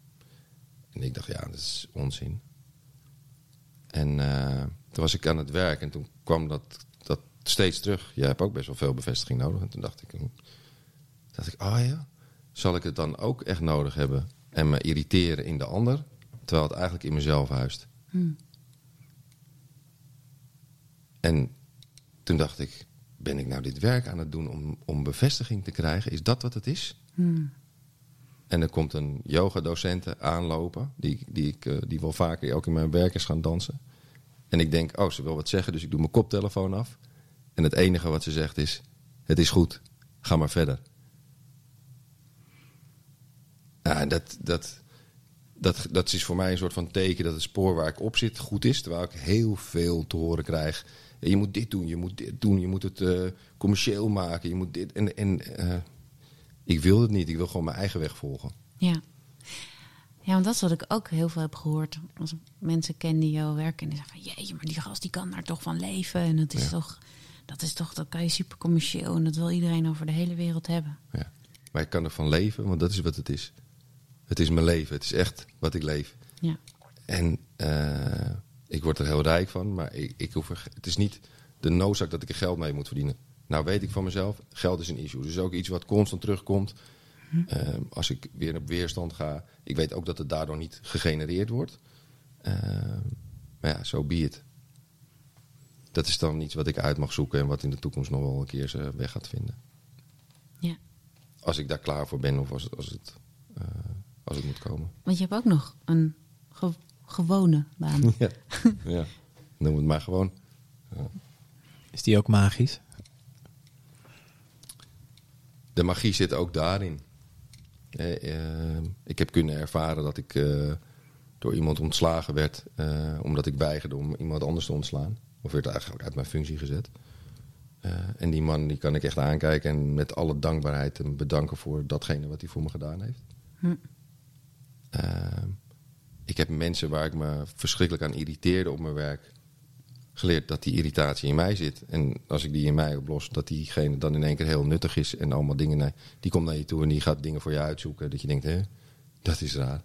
En ik dacht: Ja, dat is onzin. En uh, toen was ik aan het werk en toen kwam dat, dat steeds terug. Je hebt ook best wel veel bevestiging nodig. En toen dacht ik: dacht ik, oh ja, zal ik het dan ook echt nodig hebben en me irriteren in de ander, terwijl het eigenlijk in mezelf huist? Hm. En toen dacht ik, ben ik nou dit werk aan het doen om, om bevestiging te krijgen? Is dat wat het is? Hm. En er komt een yogadocente aanlopen, die, die, ik, uh, die wel vaker ook in mijn werk is gaan dansen. En ik denk, oh, ze wil wat zeggen, dus ik doe mijn koptelefoon af. En het enige wat ze zegt is, het is goed, ga maar verder. Dat, dat, dat, dat is voor mij een soort van teken dat het spoor waar ik op zit goed is. Terwijl ik heel veel te horen krijg. Je moet dit doen, je moet dit doen, je moet het uh, commercieel maken, je moet dit. En, en uh, ik wil het niet, ik wil gewoon mijn eigen weg volgen. Ja. Ja, want dat is wat ik ook heel veel heb gehoord. Als mensen kennen die jou werken en die zeggen van... jeetje, maar die gast die kan daar toch van leven. En dat is, ja. toch, dat is toch, dat kan je super commercieel. En dat wil iedereen over de hele wereld hebben. Ja. Maar ik kan ervan leven, want dat is wat het is. Het is mijn leven, het is echt wat ik leef. Ja. En uh, ik word er heel rijk van, maar ik, ik hoef er, het is niet de noodzaak dat ik er geld mee moet verdienen. Nou weet ik van mezelf, geld is een issue. Dus ook iets wat constant terugkomt. Hm. Uh, als ik weer op weerstand ga. Ik weet ook dat het daardoor niet gegenereerd wordt. Uh, maar ja, zo so be it. Dat is dan iets wat ik uit mag zoeken en wat in de toekomst nog wel een keer zijn weg gaat vinden. Ja. Als ik daar klaar voor ben of als, als, het, uh, als het moet komen. Want je hebt ook nog een ge gewone baan. (laughs) ja. ja, noem het maar gewoon. Ja. Is die ook magisch? De magie zit ook daarin. Eh, eh, ik heb kunnen ervaren dat ik uh, door iemand ontslagen werd uh, omdat ik weigerde om iemand anders te ontslaan. Of werd eigenlijk uit mijn functie gezet. en die man die kan ik echt aankijken en met alle dankbaarheid hem bedanken voor datgene wat hij voor me gedaan heeft. Hm. ik heb mensen waar ik me verschrikkelijk aan irriteerde op mijn werk geleerd dat die irritatie in mij zit. En als ik die in mij oplos, dat diegene dan in één keer heel nuttig is en allemaal dingen. Die komt naar je toe en die gaat dingen voor je uitzoeken. Dat je denkt, hè, dat is raar.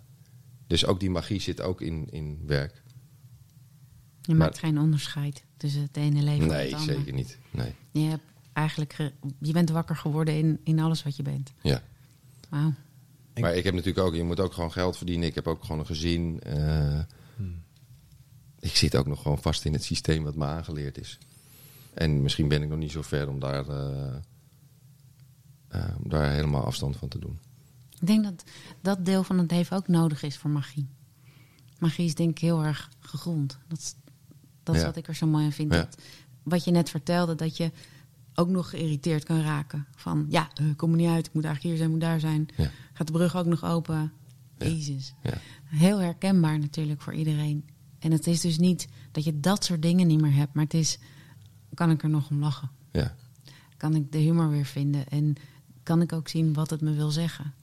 Dus ook die magie zit ook in, in werk. Je maar, maakt geen onderscheid tussen het ene leven nee, en het andere. zeker niet. Nee. Je hebt eigenlijk, je bent wakker geworden in, in alles wat je bent. Ja. Wauw. Maar ik heb natuurlijk ook, je moet ook gewoon geld verdienen. Ik heb ook gewoon een gezin. Uh, Ik zit ook nog gewoon vast in het systeem wat me aangeleerd is. En misschien ben ik nog niet zo ver om daar, uh, uh, daar helemaal afstand van te doen. Ik denk dat dat deel van het leven ook nodig is voor magie. Magie is denk ik heel erg gegrond. Dat, dat is wat ik er zo mooi aan vind. Dat, wat je net vertelde, dat je ook nog geïrriteerd kan raken. Van ja, ik kom er niet uit, ik moet eigenlijk hier zijn, moet daar zijn. Gaat de brug ook nog open? Jezus. Heel herkenbaar natuurlijk voor iedereen. En het is dus niet dat je dat soort dingen niet meer hebt, maar het is, kan ik er nog om lachen? Ja. Kan ik de humor weer vinden? En kan ik ook zien wat het me wil zeggen?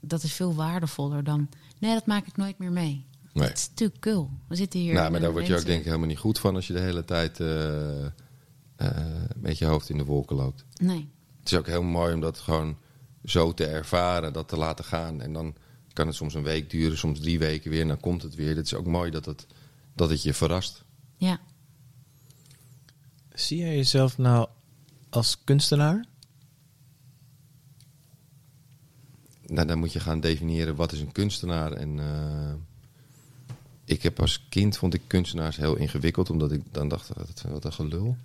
Dat is veel waardevoller dan, nee, dat maak ik nooit meer mee. Nee. Het is natuurlijk cool. We zitten hier. Nou, maar daar word je ook denk ik helemaal niet goed van als je de hele tijd uh, met je hoofd in de wolken loopt. Nee. Het is ook heel mooi om dat gewoon zo te ervaren, dat te laten gaan. En dan kan het soms een week duren, soms drie weken weer, en dan komt het weer. Het is ook mooi dat het, dat het je verrast. Ja. Zie jij jezelf nou als kunstenaar? Nou, dan moet je gaan definiëren wat is een kunstenaar. En uh, ik heb als kind vond ik kunstenaars heel ingewikkeld, omdat ik dan dacht, wat een gelul.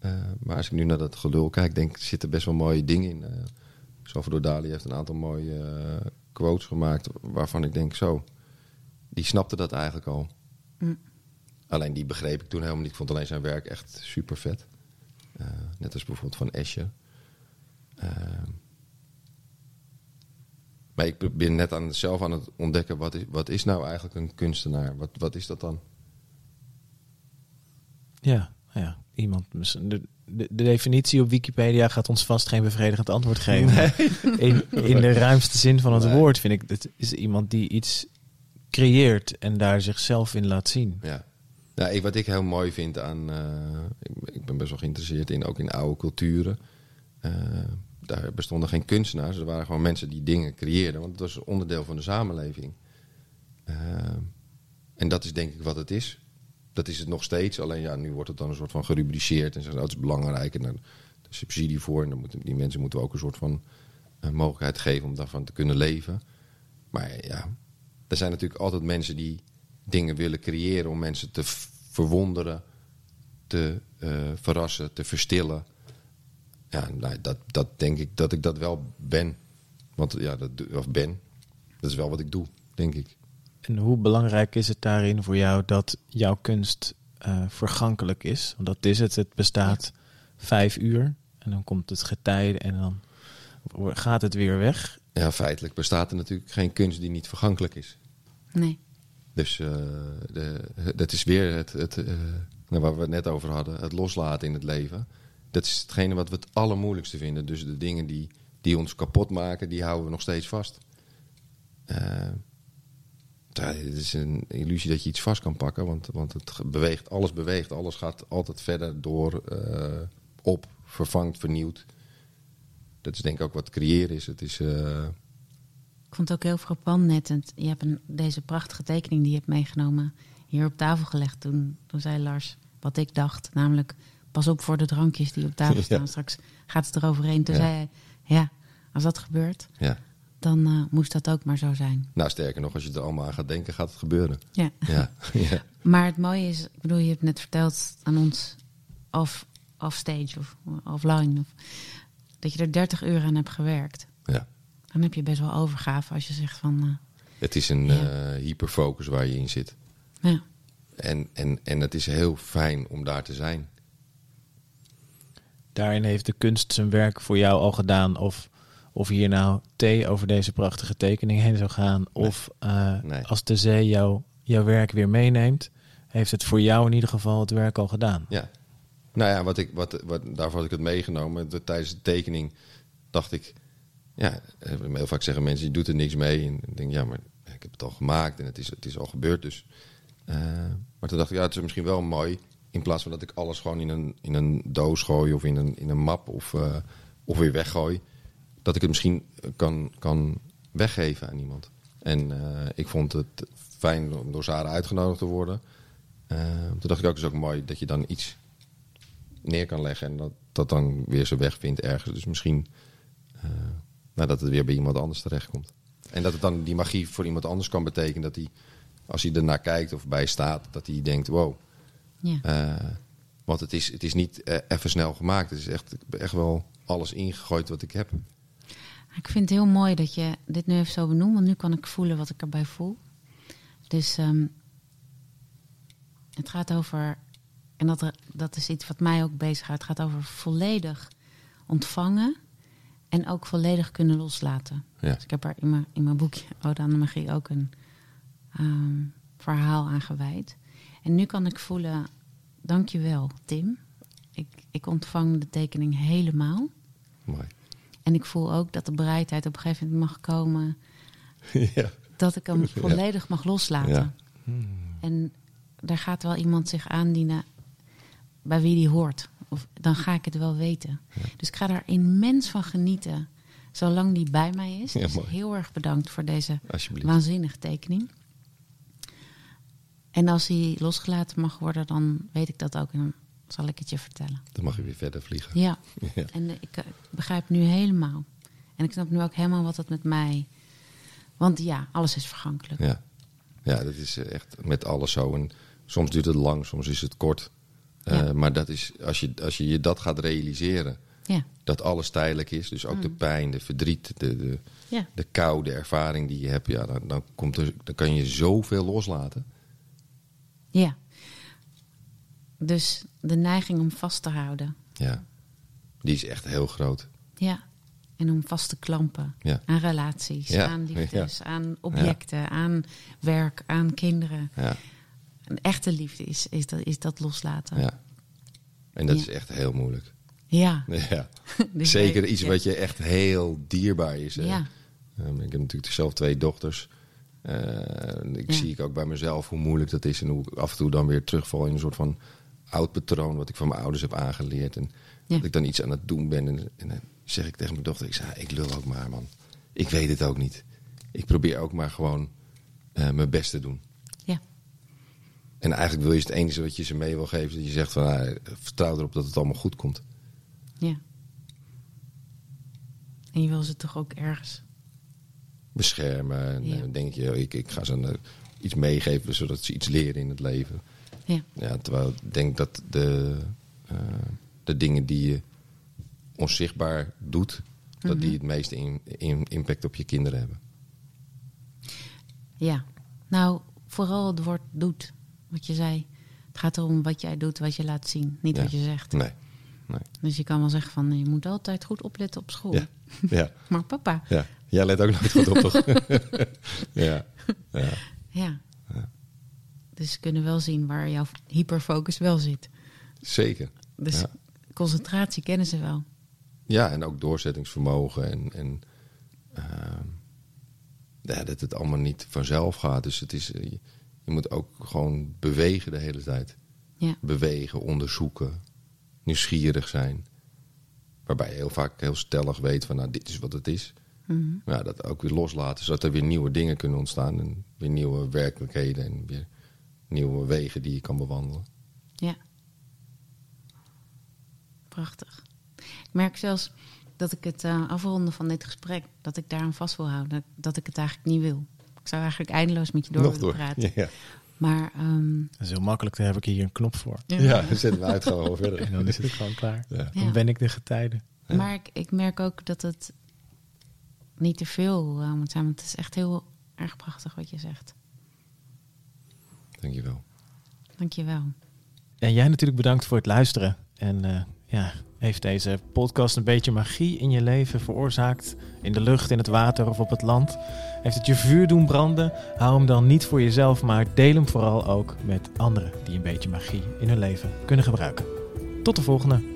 Uh, maar als ik nu naar dat gelul kijk, denk ik, er zitten best wel mooie dingen in. Uh, Salvador Dali heeft een aantal mooie uh, quotes gemaakt waarvan ik denk, zo, die snapte dat eigenlijk al. Mm. Alleen die begreep ik toen helemaal niet. Ik vond alleen zijn werk echt super vet. net als bijvoorbeeld van Escher. Maar ik ben net aan, zelf aan het ontdekken, wat is, wat is nou eigenlijk een kunstenaar? Wat, wat is dat dan? Ja, ja. iemand. De, de, de, definitie op Wikipedia gaat ons vast geen bevredigend antwoord geven. In, in de (laughs) ruimste zin van het woord vind ik, het is iemand die iets creëert en daar zichzelf in laat zien. Ja. Nou, wat ik heel mooi vind aan. Uh, ik, ben best wel geïnteresseerd in ook in oude culturen. Uh, daar bestonden geen kunstenaars. Er waren gewoon mensen die dingen creëerden. Want het was onderdeel van de samenleving. Uh, en dat is denk ik wat het is. Dat is het nog steeds. Alleen ja, nu wordt het dan een soort van gerubriceerd. En zeggen dat is belangrijk. En daar is subsidie voor. En dan moeten, die mensen moeten we ook een soort van mogelijkheid geven om daarvan te kunnen leven. Maar ja, er zijn natuurlijk altijd mensen die dingen willen creëren om mensen te verwonderen, te uh, verrassen, te verstillen ja, nou, dat, dat denk ik dat ik dat wel ben. Want ja, dat, of ben. Dat is wel wat ik doe, denk ik. En hoe belangrijk is het daarin voor jou dat jouw kunst uh, vergankelijk is? Want dat is het. Het bestaat vijf uur en dan komt het getij en dan gaat het weer weg. Ja, feitelijk bestaat er natuurlijk geen kunst die niet vergankelijk is. Nee. Dus uh, de, dat is weer het, het uh, waar we het net over hadden, het loslaten in het leven dat is hetgene wat we het allermoeilijkste vinden. Dus de dingen die, die ons kapot maken, die houden we nog steeds vast. Uh, het is een illusie dat je iets vast kan pakken, want, want het beweegt, alles beweegt, alles gaat altijd verder door, op, vervangt, vernieuwd. Dat is denk ik ook wat creëren is. Het is uh... Ik vond het ook heel frappant net. Je hebt een, deze prachtige tekening die je hebt meegenomen hier op tafel gelegd toen, toen zei Lars wat ik dacht, namelijk pas op voor de drankjes die op tafel (laughs) staan. Straks gaat het eroverheen. Toen ja. zei hij, ja, als dat gebeurt, ja. dan uh, moest dat ook maar zo zijn. Nou, sterker nog, als je er allemaal aan gaat denken, gaat het gebeuren. Ja. (laughs) ja. maar het mooie is, ik bedoel, je hebt net verteld aan ons off, off stage of offline, of, dat je er 30 uur aan hebt gewerkt. Ja. Dan heb je best wel overgave als je zegt van... Uh, het is een ja. uh, hyperfocus waar je in zit. Ja. En, en, en het is heel fijn om daar te zijn daarin heeft de kunst zijn werk voor jou al gedaan. Of, of hier nou thee over deze prachtige tekening heen zou gaan. Of uh, nee. als de zee jou, jouw werk weer meeneemt, heeft het voor jou in ieder geval het werk al gedaan. Ja. Nou ja, wat ik, wat, wat, daarvoor had ik het meegenomen. De, tijdens de tekening dacht ik, ja, heel vaak zeggen mensen, je doet er niks mee. En ik denk, ja, maar ik heb het al gemaakt en het is, het is al gebeurd. Dus. Uh, maar toen dacht ik, ja, het is misschien wel mooi in plaats van dat ik alles gewoon in een, in een doos gooi of in een, in een map of, uh, of weer weggooi. Dat ik het misschien kan, kan weggeven aan iemand. En ik vond het fijn om door Sarah uitgenodigd te worden. Toen dacht ik ook, het is ook mooi dat je dan iets neer kan leggen. En dat, dat dan weer zijn weg vindt ergens. Dus misschien uh, nou, dat het weer bij iemand anders terechtkomt. En dat het dan die magie voor iemand anders kan betekenen dat hij, als hij ernaar kijkt of bij staat, dat hij denkt: wow. Ja. Uh, want het is, het is niet uh, even snel gemaakt. Het is echt, echt wel alles ingegooid wat ik heb. Ik vind het heel mooi dat je dit nu even zo benoemt, want nu kan ik voelen wat ik erbij voel. Dus um, het gaat over, en dat, dat is iets wat mij ook bezighoudt, het gaat over volledig ontvangen en ook volledig kunnen loslaten. Ja. Dus ik heb er in mijn, in mijn boekje Ode aan de Magie ook een um, verhaal aan gewijd. En nu kan ik voelen, dankjewel Tim. Ik, ik ontvang de tekening helemaal. Mooi. En ik voel ook dat de bereidheid op een gegeven moment mag komen. (laughs) Ja. Dat ik hem volledig mag loslaten. Ja. En daar gaat wel iemand zich aandienen bij wie die hoort. Of dan ga ik het wel weten. Dus ik ga daar immens van genieten. Zolang die bij mij is. dus heel erg bedankt voor deze waanzinnige tekening. En als hij losgelaten mag worden, dan weet ik dat ook. En dan zal ik het je vertellen. Dan mag je weer verder vliegen. Ja. (laughs) En ik, ik, begrijp nu helemaal. En ik snap nu ook helemaal wat het met mij. Want ja, alles is vergankelijk. Ja, ja dat is echt met alles zo. En soms duurt het lang, soms is het kort. Uh, maar dat is, als, je, als je je dat gaat realiseren, ja. dat alles tijdelijk is, dus ook de mm. pijn, de verdriet, de, de, ja. de kou, de ervaring die je hebt, ja, dan, dan, komt er, dan kan je zoveel loslaten. Ja. Dus de neiging om vast te houden. Ja, die is echt heel groot. Ja, en om vast te klampen ja. aan relaties, aan liefdes, aan objecten, aan werk, aan kinderen. Een echte liefde is, is, dat, is dat loslaten. Ja. En dat is echt heel moeilijk. Ja. (laughs) ja. (laughs) Dus Zeker iets wat je echt heel dierbaar is. Ja. Um, ik heb natuurlijk zelf twee dochters. Uh, ik zie ik ook bij mezelf hoe moeilijk dat is. En hoe ik af en toe dan weer terugval in een soort van oud patroon. Wat ik van mijn ouders heb aangeleerd. En dat ik dan iets aan het doen ben. En, en, dan zeg ik tegen mijn dochter. Ik zeg, ik lul ook maar man. Ik weet het ook niet. Ik probeer ook maar gewoon uh, mijn best te doen. En eigenlijk wil je het enige wat je ze mee wil geven, dat je zegt van nou, vertrouw erop dat het allemaal goed komt. Ja. En je wil ze toch ook ergens beschermen. En ja. denk je, ik, ik ga ze uh, iets meegeven zodat ze iets leren in het leven. Ja. ja terwijl ik denk dat de, uh, de dingen die je onzichtbaar doet, dat die mhm. het meeste in, in, impact op je kinderen hebben. Ja, nou vooral het woord doet wat je zei. Het gaat erom wat jij doet, wat je laat zien, niet wat je zegt. Nee. nee. Dus je kan wel zeggen van je moet altijd goed opletten op school. Ja. ja. (laughs) maar papa. Ja. Jij let ook nooit goed op, toch? (laughs) ja. ja. Ja. Dus ze kunnen wel zien waar jouw hyperfocus wel zit. Zeker. Dus concentratie kennen ze wel. Ja, en ook doorzettingsvermogen en, en uh, ja, dat het allemaal niet vanzelf gaat. Dus het is, eh, je moet ook gewoon bewegen de hele tijd. Ja. Bewegen, onderzoeken, nieuwsgierig zijn. Waarbij je heel vaak heel stellig weet van nou dit is wat het is. Mm ja, dat ook weer loslaten, zodat er weer nieuwe dingen kunnen ontstaan. En weer nieuwe werkelijkheden en weer nieuwe wegen die je kan bewandelen. Ja. Prachtig. Ik merk zelfs dat ik het uh, afronden van dit gesprek, dat ik daaraan vast wil houden. Dat ik het eigenlijk niet wil. Ik zou eigenlijk eindeloos met je door willen praten. Ja, Maar, um... Dat is heel makkelijk, daar heb ik hier een knop voor. Ja, dan zetten we uit gewoon verder. En dan is het gewoon klaar. Dan ben ik de getijden. Maar ik, ik, merk ook dat het niet te veel uh, moet zijn. Want het is echt heel erg prachtig wat je zegt. Dankjewel. Dankjewel. En jij natuurlijk bedankt voor het luisteren. En uh, ja, heeft deze podcast een beetje magie in je leven veroorzaakt? In de lucht, in het water of op het land? Heeft het je vuur doen branden? Hou hem dan niet voor jezelf, maar deel hem vooral ook met anderen die een beetje magie in hun leven kunnen gebruiken. Tot de volgende!